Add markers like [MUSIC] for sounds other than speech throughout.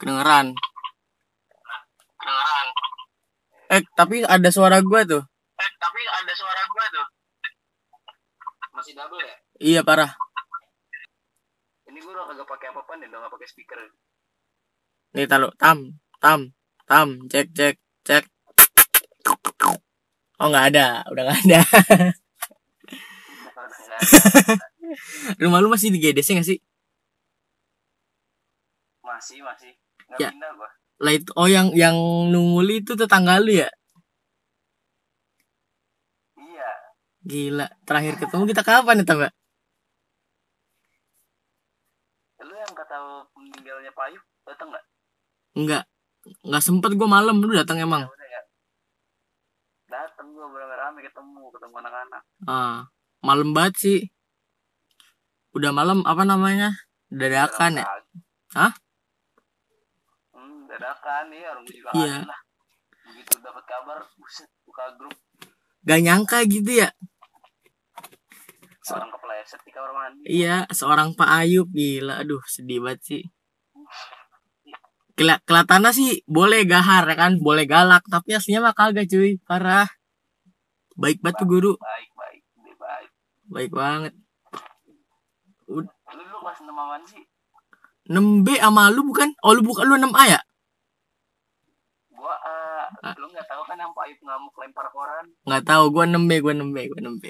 Kedengeran. Kedengeran. Eh, tapi ada suara gua tuh. Eh, tapi ada suara gua tuh. Masih double ya? Iya, parah. Ini gua udah kagak pakai apa-apa nih, udah gak pakai speaker. Nih, taruh. Tam, tam, tam. Cek, cek, cek. Oh, nggak ada. Udah nggak ada. [LAUGHS] Rumah lu masih di GDC nggak sih? masih, masih. Nggak Ya. pindah gua. Lah itu, oh yang yang nunguli itu tetangga lu ya? Iya. Gila. Terakhir ketemu kita kapan ya, nggak? Lu yang kata meninggalnya Pak Ayub, dateng gak? Enggak. Nggak sempet gua malam. Lu datang emang. udah ya. Dateng gua beramai-ramai ketemu, ketemu anak-anak. Ah, malam banget sih. Udah malam apa namanya? Dadakan ya? Hah? Dadakan ya, orang gua juga Iya. kaget lah. Begitu dapat kabar, buset, buka grup, Gak nyangka gitu ya. So- orang kepleset di kamar mandi. Iya, seorang Pak Ayub gila. Aduh, sedih banget sih. Kela kelihatannya sih boleh gahar ya kan, boleh galak, tapi aslinya mah kagak cuy, parah. Baik banget tuh guru, Baik, baik, baik. baik banget. Lu lu kelas 6 apaan sih? 6B sama lu bukan? Oh lu bukan lu 6A ya? Gua, eh, Ah. lu nggak Ayub ngamuk lempar koran? Nggak tahu, gua 6B, gua 6B, gua 6B.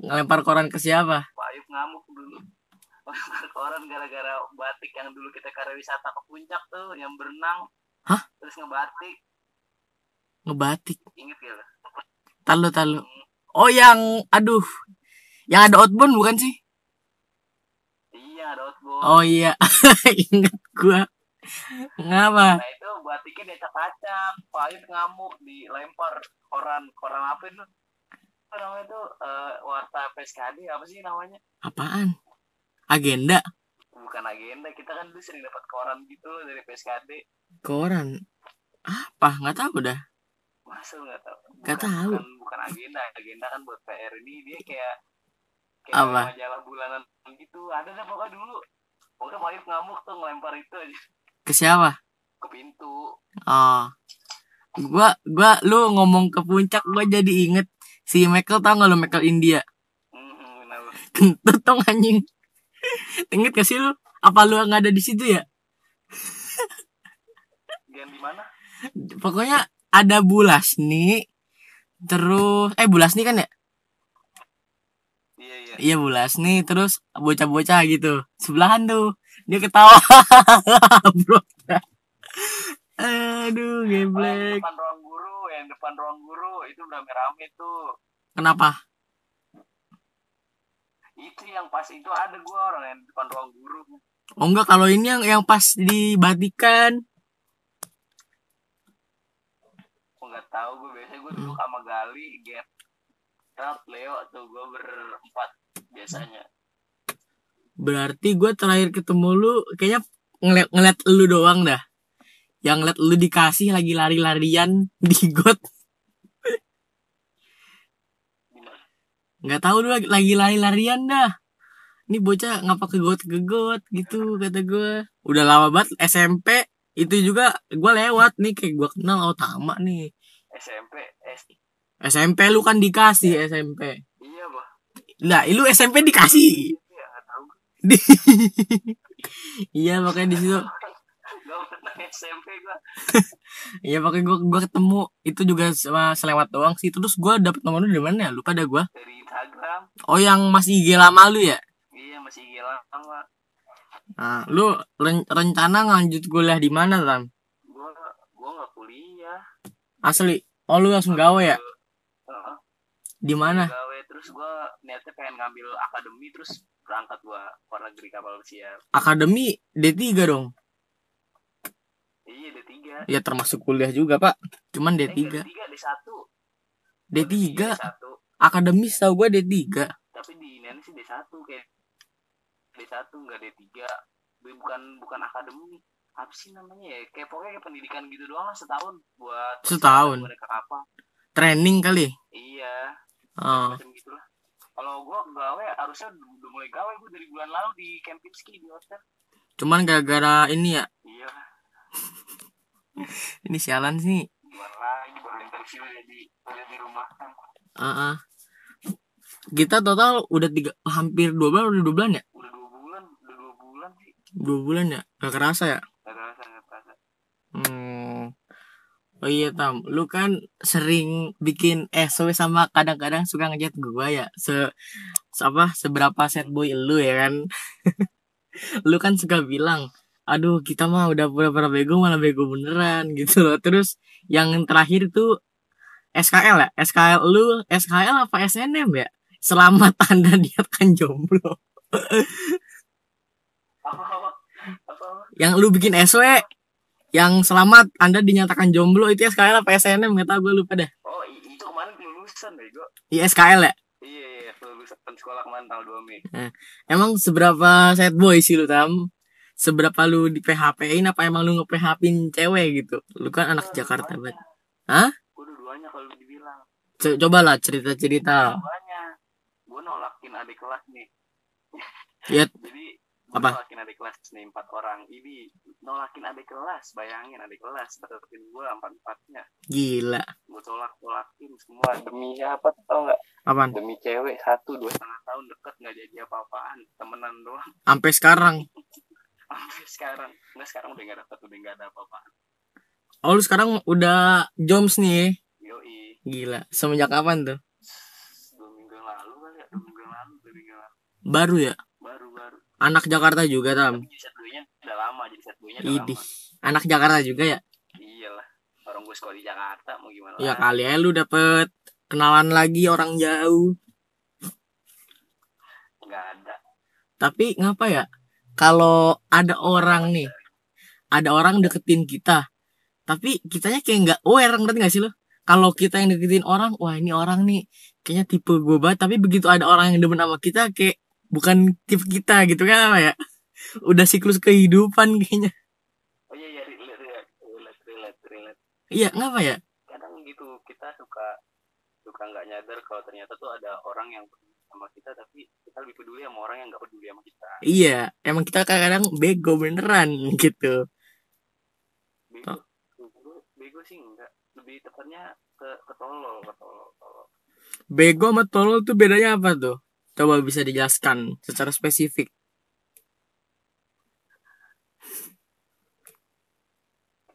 Ngelempar koran ke siapa? Pak Ayub ngamuk dulu. [LAUGHS] Lempar koran gara-gara batik yang dulu kita karya wisata ke puncak tuh, yang berenang. Hah? Terus ngebatik, Ngebatik. inget gak lu? Talu talu. Oh yang, aduh, yang ada outbound bukan sih? Iya, ada outbound. Oh iya, [LAUGHS] ingat gua. Ngapa? Nah itu batiknya diacak-acak, Pak Ayub ngamuk, dilempar koran, koran apa itu? Apa namanya tuh, eh, warta PSKD, apa sih namanya? Apaan? Agenda? Bukan agenda, kita kan dulu sering dapat koran gitu dari PSKD. Koran? Apa? Nggak tahu dah. Masa lu nggak tahu? Nggak Bukan- tahu. Bukan, bukan agenda, agenda kan buat PR ini dia kayak kayak Apa? majalah bulanan gitu. Ada deh pokoknya dulu. Pokoknya Ayub ngamuk tuh ngelempar itu aja Ke siapa? ke pintu. Oh. Gua, gua, lu ngomong ke puncak, gua jadi inget si Michael tau gak lu Michael India? Kentut dong anjing. Inget gak sih lu? Apa lu nggak ada di situ ya? Di mana? Pokoknya ada bulas nih. Terus, eh bulas nih kan ya? Iya iya. Iya bulas nih, terus bocah-bocah gitu. Sebelahan tuh. Dia ketawa. [LAUGHS] Bro. Aduh, Oh, geblek. depan ruang guru, yang depan ruang guru itu rame-rame tuh. Kenapa? Itu yang pas itu ada gua orang yang depan ruang guru. Oh enggak, kalau ini yang yang pas dibatikan. Gua nggak tahu gua biasanya gua duduk sama Gali, Get, Rat, Leo tuh gua berempat biasanya. Berarti gue terakhir ketemu lu kayaknya ngeliat, ngeliat lu doang dah. Yang ngeliat lu dikasih lagi lari-larian [LAUGHS] di got. Nggak tahu lu lagi, lagi lari-larian dah. Ini bocah ngapa ke got ke got gitu kata gue. Udah lama banget SMP itu juga gue lewat nih kayak gue kenal oh Tama nih. SMP, SMP lu kan dikasih SMP. iya bah. Nah, lu SMP dikasih. Iya nggak tahu. Di- [LAUGHS] iya makanya di situ Gak SMP gua. [LAUGHS] Iya pakai gua gua ketemu itu juga sama selewat doang sih. Terus gua dapet nomor lu dari mana ya? Lupa dah gua. Dari Instagram. Oh yang masih IG lama lu ya? Iya masih gila sama. Nah, lu ren- rencana lanjut kuliah di mana, Tan? Gua gua nggak kuliah. Asli. Oh, lu langsung gawe ya? Di mana? gawe terus gua niatnya pengen ngambil akademi terus berangkat gua luar negeri kapal pesiar Akademi D3 dong. iya D3 Ya termasuk kuliah juga, Pak. Cuman Eh, D3. D3 D1 D3. D1 Akademis tau gua D3. tapi di ini sih D1 kayak D1 enggak D3 Dia bukan bukan akademi apa sih namanya ya kayak pokoknya kayak pendidikan gitu doang lah setahun buat Setahun. mereka kapal Training kali. iya Oh. macam gitulah. Kalau gua gawe harusnya udah mulai gawe gua dari bulan lalu di Kempinski di hotel. Cuman gara-gara ini ya? Iya. [LAUGHS] Ini sialan sih. Gimana lagi baru interview jadi udah di rumah. Kan Ah, ah. kita total udah tiga hampir dua bulan udah dua bulan ya? Udah dua bulan udah dua bulan sih. Dua bulan ya? Gak kerasa ya? Gak terasa gak terasa hmm. Oh iya tam. Lu kan sering bikin SW sama kadang-kadang suka ngechat gua ya. Se, se apa seberapa set boy lu ya kan? [LAUGHS] Lu kan suka bilang aduh kita mah udah pura-pura bego malah bego beneran gitu loh. Terus yang terakhir itu SKL ya? SKL lu SKL apa SNM ya? Selamat [LAUGHS] anda dinyatakan jomblo. Apa apa apa? Apa yang lu bikin SW yang selamat anda dinyatakan jomblo itu SKL apa SNM nggak tahu gue lupa dah. Oh itu kemarin kelulusan bego. Iya SKL ya? Iya iya kelulusan sekolah kemarin tanggal 2 Mei. Emang seberapa sad boy sih lu tam? Seberapa lu di PHP-in apa emang lu nge PHP-in cewek gitu? Lu kan anak Jakarta banget Hah? gue dua-duanya kalau dibilang. Co- coba lah cerita cerita dua-duanya gue nolakin adik kelas nih. Ya, [LAUGHS] jadi apa? nolakin adik kelas nih empat orang. Ini nolakin adik kelas. Bayangin adik kelas deketin gue empat empatnya. Gila. Gue tolak tolakin semua. Demi apa tau nggak? Apaan? Demi cewek satu dua setengah tahun deket nggak jadi apa-apaan. Temenan doang. [LAUGHS] Sampai sekarang. Sampai sekarang. Nggak sekarang udah nggak deket udah nggak ada apa-apaan. Oh lu sekarang udah joms nih yoi. Gila. Semenjak kapan tuh? Dua minggu lalu kali ya dua minggu lalu dua minggu lalu. Baru ya anak Jakarta juga tam. Jadi udah lama jadi udah Idih. lama. Anak Jakarta juga ya? Iyalah orang gue sekolah di Jakarta mau gimana ya kali ya lu dapet kenalan lagi orang jauh. Nggak ada. Tapi ngapa ya? Kalau ada orang nih, ada orang deketin kita, tapi kitanya kayak nggak aware, ngerti gak sih lo? Kalau kita yang deketin orang, wah ini orang nih kayaknya tipe gue banget, tapi begitu ada orang yang demen sama kita, kayak bukan tipe kita gitu kan apa ya? Udah siklus kehidupan kayaknya. oh iya iya relate relate relate relate. Iya, ngapa ya? kadang gitu kita suka suka nggak nyadar kalau ternyata tuh ada orang yang peduli sama kita tapi kita lebih peduli sama orang yang nggak peduli sama kita Iya, emang kita kadang-kadang bego beneran gitu. bego bego, bego sih enggak lebih tepatnya ke ketolol ketolol tolol. Bego sama tolol tuh bedanya apa tuh? Coba bisa dijelaskan secara spesifik.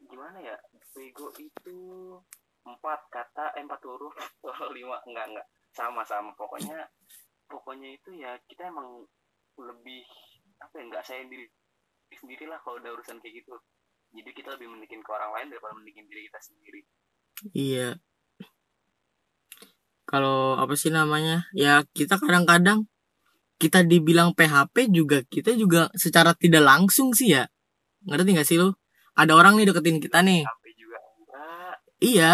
gimana ya? Bego itu empat kata eh, empat huruf tolol [LAUGHS] lima. Enggak enggak. Sama sama. Pokoknya pokoknya itu ya kita emang lebih apa ya enggak saya diri sendiri lah kalau udah urusan kayak gitu. Jadi kita lebih mendingin ke orang lain daripada mendingin diri kita sendiri. Iya. Kalau apa sih namanya? Ya kita kadang-kadang kita dibilang PHP juga kita juga secara tidak langsung sih ya. Ngerti gak sih lu? Ada orang nih deketin kita nih. HP juga enggak Iya.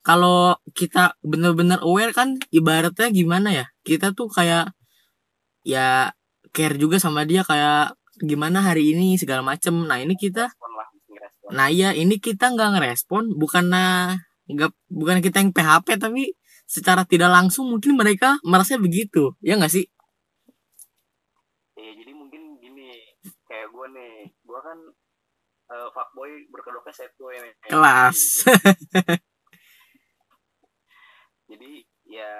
Kalau kita bener-bener aware kan ibaratnya gimana ya? Kita tuh kayak ya care juga sama dia kayak gimana hari ini segala macem. Nah ini kita Nah iya ini kita nggak ngerespon bukan nggak bukan kita yang PHP tapi secara tidak langsung mungkin mereka merasa begitu ya nggak sih? Iya jadi mungkin gini kayak gue nih gue kan eh, fuckboy berkedoknya set boy nih Kelas. [LAUGHS] jadi ya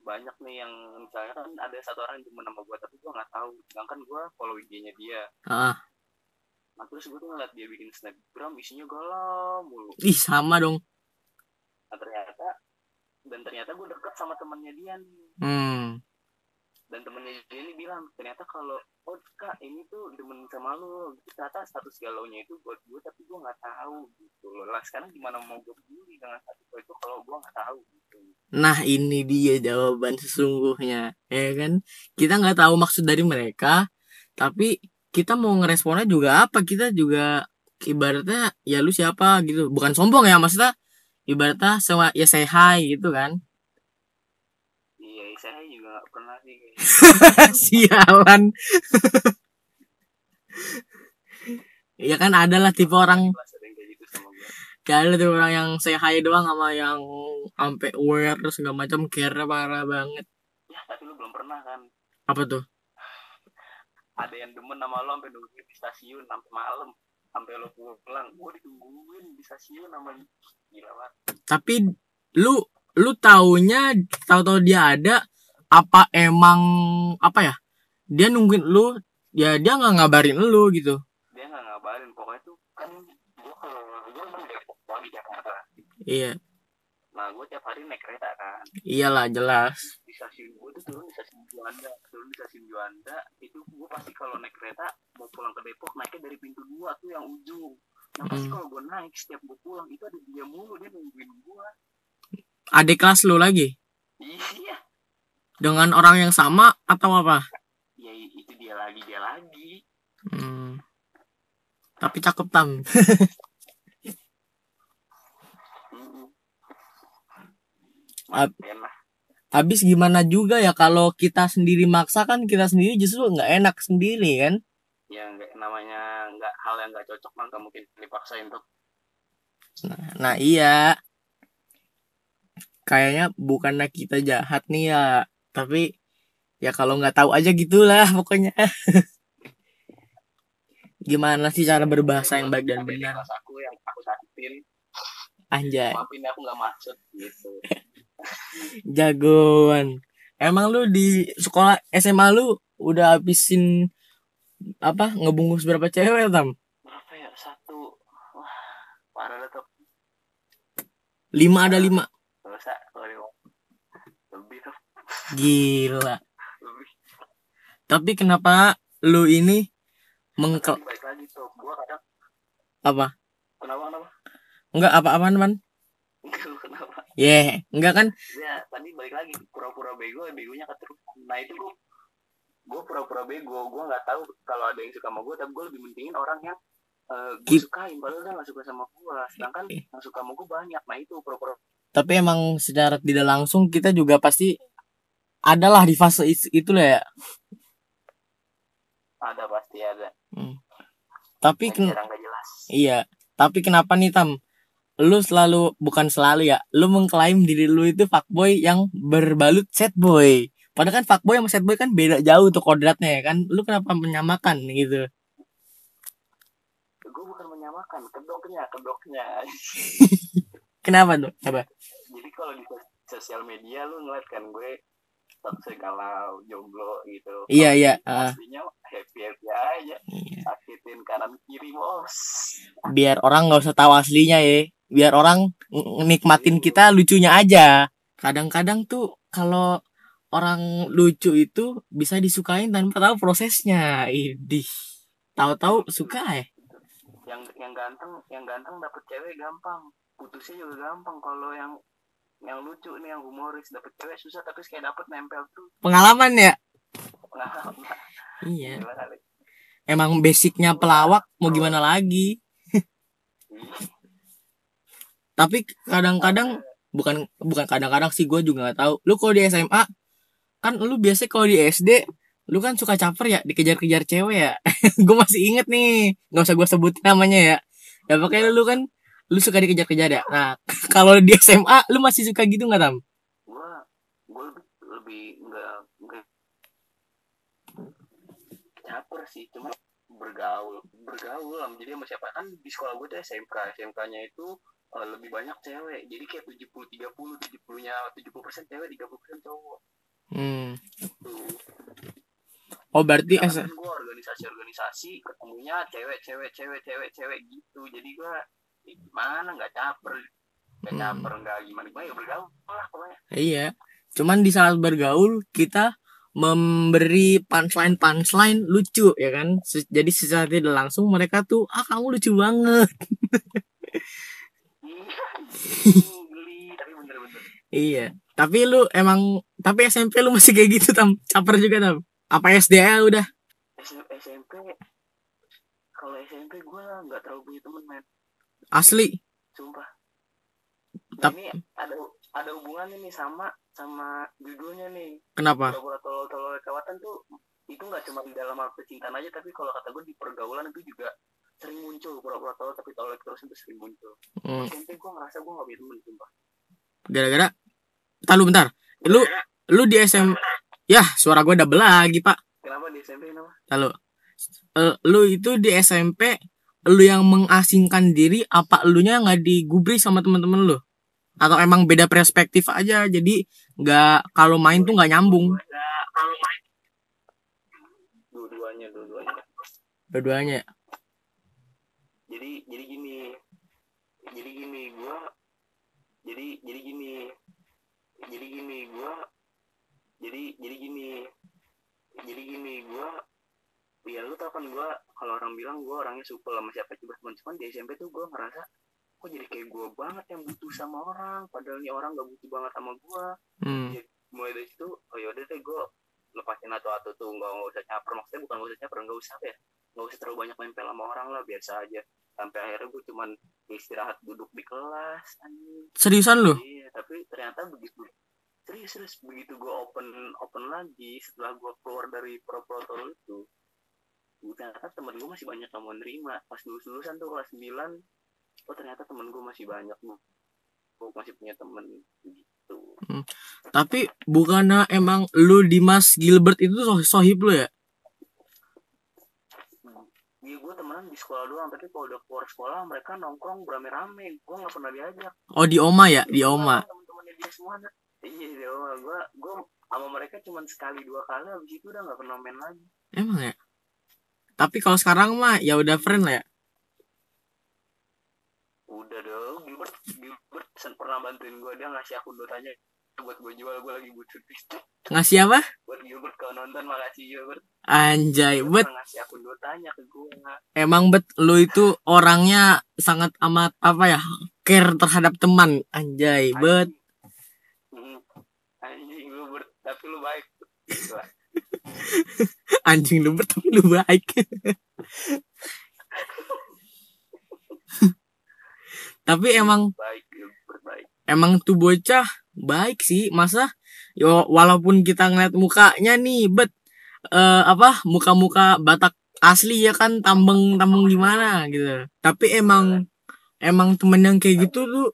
banyak nih yang misalnya kan ada satu orang yang demen sama gue tapi gue nggak tahu sedangkan gue follow IG-nya dia Ah, nah terus gue tuh ngeliat dia bikin snapgram isinya galau mulu ih sama dong. nah ternyata dan ternyata gue deket sama temennya dia nih. Hmm. dan temennya dia ini bilang ternyata kalau oh kak ini tuh demen sama lu. Gitu ternyata status galau nya itu buat gue tapi gue nggak tahu. Gitu loh. Lah sekarang gimana mau gue peduli dengan status itu kalau gue nggak tahu? Gitu. Nah ini dia jawaban sesungguhnya ya kan? Kita nggak tahu maksud dari mereka tapi kita mau ngeresponnya juga apa? Kita juga ibaratnya ya lu siapa? Gitu. Bukan sombong ya maksudnya ibaratnya sama ya say hi gitu kan. Iya saya juga pernah sih [LAUGHS] sialan. Ya kan ada lah tipe orang. Kelas ada gitu orang yang say hi doang sama yang sampai aware terus segala macam care parah banget. Ya tapi lu belum pernah kan. Apa tuh? Ada yang demen sama lo sampai nungguin di stasiun sampai malam sampai lo pulang. Gue ditungguin di stasiun sama gila banget tapi lu lu taunya tahu-tahu dia ada apa emang apa ya dia nungguin lu ya dia nggak ngabarin lu gitu. Dia nggak ngabarin pokoknya tuh kan gue kalau gue emang Depok doang di Jakarta. Iya. Nah gue tiap hari naik kereta kan. Iyalah jelas. Di stasiun gue tuh turun di stasiun Juanda turun di stasiun Juanda itu gue pasti kalau naik kereta mau pulang ke Depok naiknya dari pintu dua tuh yang ujung. Nah pasti Hmm. kalau naik setiap gue pulang. Itu ada dia mulu dia nungguin gue adik kelas lu lagi? Iya. Dengan orang yang sama atau apa? Ya itu dia lagi dia lagi. Hmm. tapi cakep tam. [LAUGHS] Habis gimana juga ya kalau kita sendiri maksa kan kita sendiri justru nggak enak sendiri kan? Ya nggak namanya nggak hal yang nggak cocok mah nggak mungkin dipaksain tuh nah iya. Kayaknya bukannya kita jahat nih ya tapi ya kalau nggak tahu aja gitulah pokoknya. [LAUGHS] Gimana sih cara berbahasa yang baik dan benar? aku yang aku sakitin. Anjay. Maafin aku nggak maksud gitu. [LAUGHS] Jagoan. Emang lu di sekolah SMA lu udah habisin apa ngebungkus berapa cewek tam berapa ya satu wah parah dah tuh lima ada lima. Lebih tuh. Gila. Lebih. Tapi kenapa lu ini mengkel apa? Kenapa kenapa? Enggak apa-apaan man kenapa? Yeah enggak kan? Ya tadi balik lagi. Pura-pura bego begonya keterusan nah itu gua gua pura-pura bego. Gua nggak tahu kalau ada yang suka sama gua tapi gua lebih mentingin orang yang eh gua Kip- sukain padahal dia nggak suka sama gua. Sedangkan yang suka sama gua banyak. Nah itu pura-pura tapi emang secara tidak langsung kita juga pasti adalah di fase itu lah ya. Ada pasti ada. Tapi Tapi ken- gak jelas. Iya. Tapi kenapa nih tam? Lu selalu bukan selalu ya lu mengklaim diri lu itu fuckboy yang berbalut sad boy padahal kan fuckboy sama sad boy kan beda jauh tuh kodratnya ya kan. Lu kenapa menyamakan gitu menyamakan kedoknya kedoknya [LAUGHS] kenapa tuh? Coba jadi kalau di sos- sosial media lu ngeliat kan gue toxic kalau jomblo gitu. Iya, iya, ah. aslinya happy happy aja. Iya. sakitin kanan kiri bos. Biar orang nggak usah tahu aslinya ya biar orang ng- nikmatin kita lucunya aja. Kadang-kadang tuh kalau orang lucu itu bisa disukain tanpa tahu prosesnya. Idih. Tahu-tahu suka ya yang yang ganteng yang ganteng dapet cewek gampang. Putusnya juga gampang. Kalau yang yang lucu nih yang humoris dapet cewek susah tapi sekali dapet nempel tuh. Pengalaman ya? Pengalaman. Iya. Emang basicnya pelawak mau gimana lagi? [LAUGHS] Tapi kadang-kadang bukan bukan kadang-kadang sih gue juga nggak tahu. Lu kalau di SMA kan lu biasa kalau di SD lu kan suka caper ya dikejar-kejar cewek ya? [LAUGHS] Gue masih inget nih nggak usah gue sebutin namanya ya. Ya pokoknya lu kan lu suka dikejar-kejar ya? Nah [LAUGHS] kalau di SMA lu masih suka gitu nggak tam? Gua gua lebih caper sih cuma bergaul bergaul lah. Jadi sama siapa? Kan di sekolah gue tuh SMK SMK nya itu eh, lebih banyak cewek. Jadi kayak 70 30 70 nya 70 persen cewek 30 persen cowok. Hmm. tuh oh berarti S kan gue organisasi-organisasi ketemunya cewek cewek cewek cewek cewek gitu. Jadi gue eh, gimana? Nggak caper. Nggak Hmm. caper nggak gimana gimana? Ya bergaul lah pokoknya. Iya. Cuman di saat bergaul kita memberi punchline punchline lucu ya kan? Jadi secara tidak langsung mereka tuh ah kamu lucu banget. Iya, Iya. Tapi lu emang tapi SMP lu masih kayak gitu tam. Caper juga tam. Apa SD ya udah? SMP kalau SMP gue nggak terlalu punya temen men Asli. sumpah nah, ini ada ada hubungannya nih sama sama judulnya nih Kenapa? pura-pura tolol-tolol kawatan tuh itu nggak cuma di dalam hal percintaan aja tapi kalau kata gue di pergaulan itu juga sering muncul pura-pura tolol tapi tolol terus itu sering muncul Hmm, SMP gue ngerasa gue nggak punya temen sumpah gara-gara Bentar lu bentar. Lu lu di SM Ya, suara gue double lagi, Pak. kenapa di SMP kenapa? Lalu eh, lu itu di SMP lu yang mengasingkan diri apa elunya nggak digubris sama temen-temen lu? Atau emang beda perspektif aja jadi nggak kalau main tuh nggak nyambung. Kalau main dua-duanya dua-duanya. Dua-duanya. Jadi jadi gini. Jadi gini gua jadi jadi gini. Jadi gini gua jadi jadi gini. Jadi gini gua ya lu tau kan gua kalau orang bilang gua orangnya supel sama siapa coba cuman cuman di SMP tuh gua ngerasa kok jadi kayak gua banget yang butuh sama orang padahal nih orang gak butuh banget sama gua. Hmm. mulai dari situ oh yaudah deh gua lepasin atau-atau tuh nggak nggak usah caper. Maksudnya bukan nggak usah caper nggak usah apa ya nggak usah terlalu banyak nempel sama orang lah biasa aja. Sampai akhirnya gue cuman istirahat duduk di kelas anjing. Seriusan lu? Iya tapi ternyata begitu serius serius. Begitu gue open open lagi setelah gue keluar dari pro protol itu ternyata temen gue masih banyak yang mau nerima. Pas lulus lulusan tuh kelas 9 oh ternyata temen gue masih banyak gue masih punya temen gitu. Tapi bukannya emang lu Dimas Gilbert itu soh sohib lu ya? Iya gue temenan di sekolah doang tapi kalau udah keluar sekolah mereka nongkrong berame-rame gue nggak pernah diajak. Oh di Oma ya? Di Oma. Teman-temannya dia semua iya di Oma gue gue sama mereka cuma sekali dua kali habis itu udah nggak pernah main lagi. Emang ya? Tapi kalau sekarang mah ya udah friend lah ya? Udah dong Gilbert Gilbert sen- pernah bantuin gue dia ngasih akun dotanya buat gue jual gue lagi butuh duit. Ngasih apa? Buat Gilbert kalau nonton makasih Gilbert. Anjay bet. ngasih akun dotanya ke gue emang bet lu itu orangnya sangat amat apa ya care terhadap teman. Anjay bet tapi lu baik. Gila. [LAUGHS] anjing lu tapi lu baik. [LAUGHS] Tapi emang baik Gilbert baik emang tuh bocah baik sih. Masa? Yo walaupun kita ngeliat mukanya nih bet eh, apa muka-muka Batak asli ya kan tambeng tambeng gimana gitu. Tapi emang emang temen yang kayak gitu tuh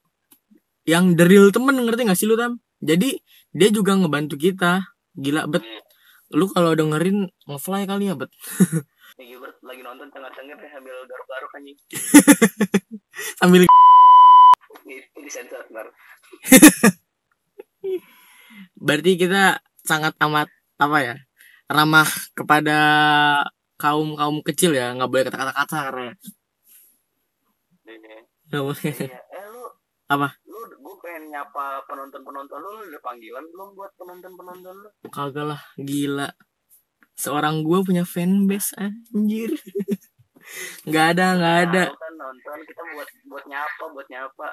yang the real temen ngerti gak sih lu tam? Jadi dia juga ngebantu kita gila bet lu kalau dengerin ngefly kali ya bet [LAUGHS] Gilbert lagi nonton tengah-tengah deh sambil garuk-garuk anjing [LAUGHS] sambil ini, ini sensor ntar [LAUGHS] berarti kita sangat amat apa ya ramah kepada kaum kaum kecil ya nggak boleh kata-kata kasar ya Ini. Nggak boleh. Iya. eh Apa? Pengen nyapa penonton penonton lu lu udah panggilan belum buat penonton penonton lu? Kagak lah gila. Seorang gue punya fanbase anjir. [LAUGHS] Nggak ada nggak ada. kan nonton. Kita buat buat nyapa buat nyapa.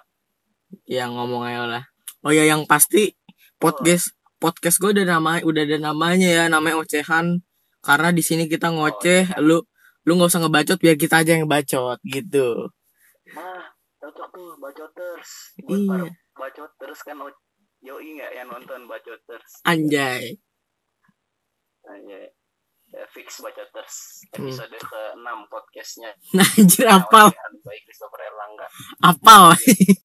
Yang ngomong aja lah. Oh ya yang pasti podcast podcast gue udah nama udah ada namanya ya namanya ocehan. Karena di sini kita ngoceh lu lu nggak usah ngebacot biar kita aja yang bacot gitu. Mah cocok tuh bacoters. Buat Iya. para bacoters kan o- yoi nggak yang nonton bacoters anjay. Aja. Ya, fix bacoters Hmm. episode ke 6 podcastnya. Nah [LAUGHS] anjir apal. By Christopher Erlangga. Apal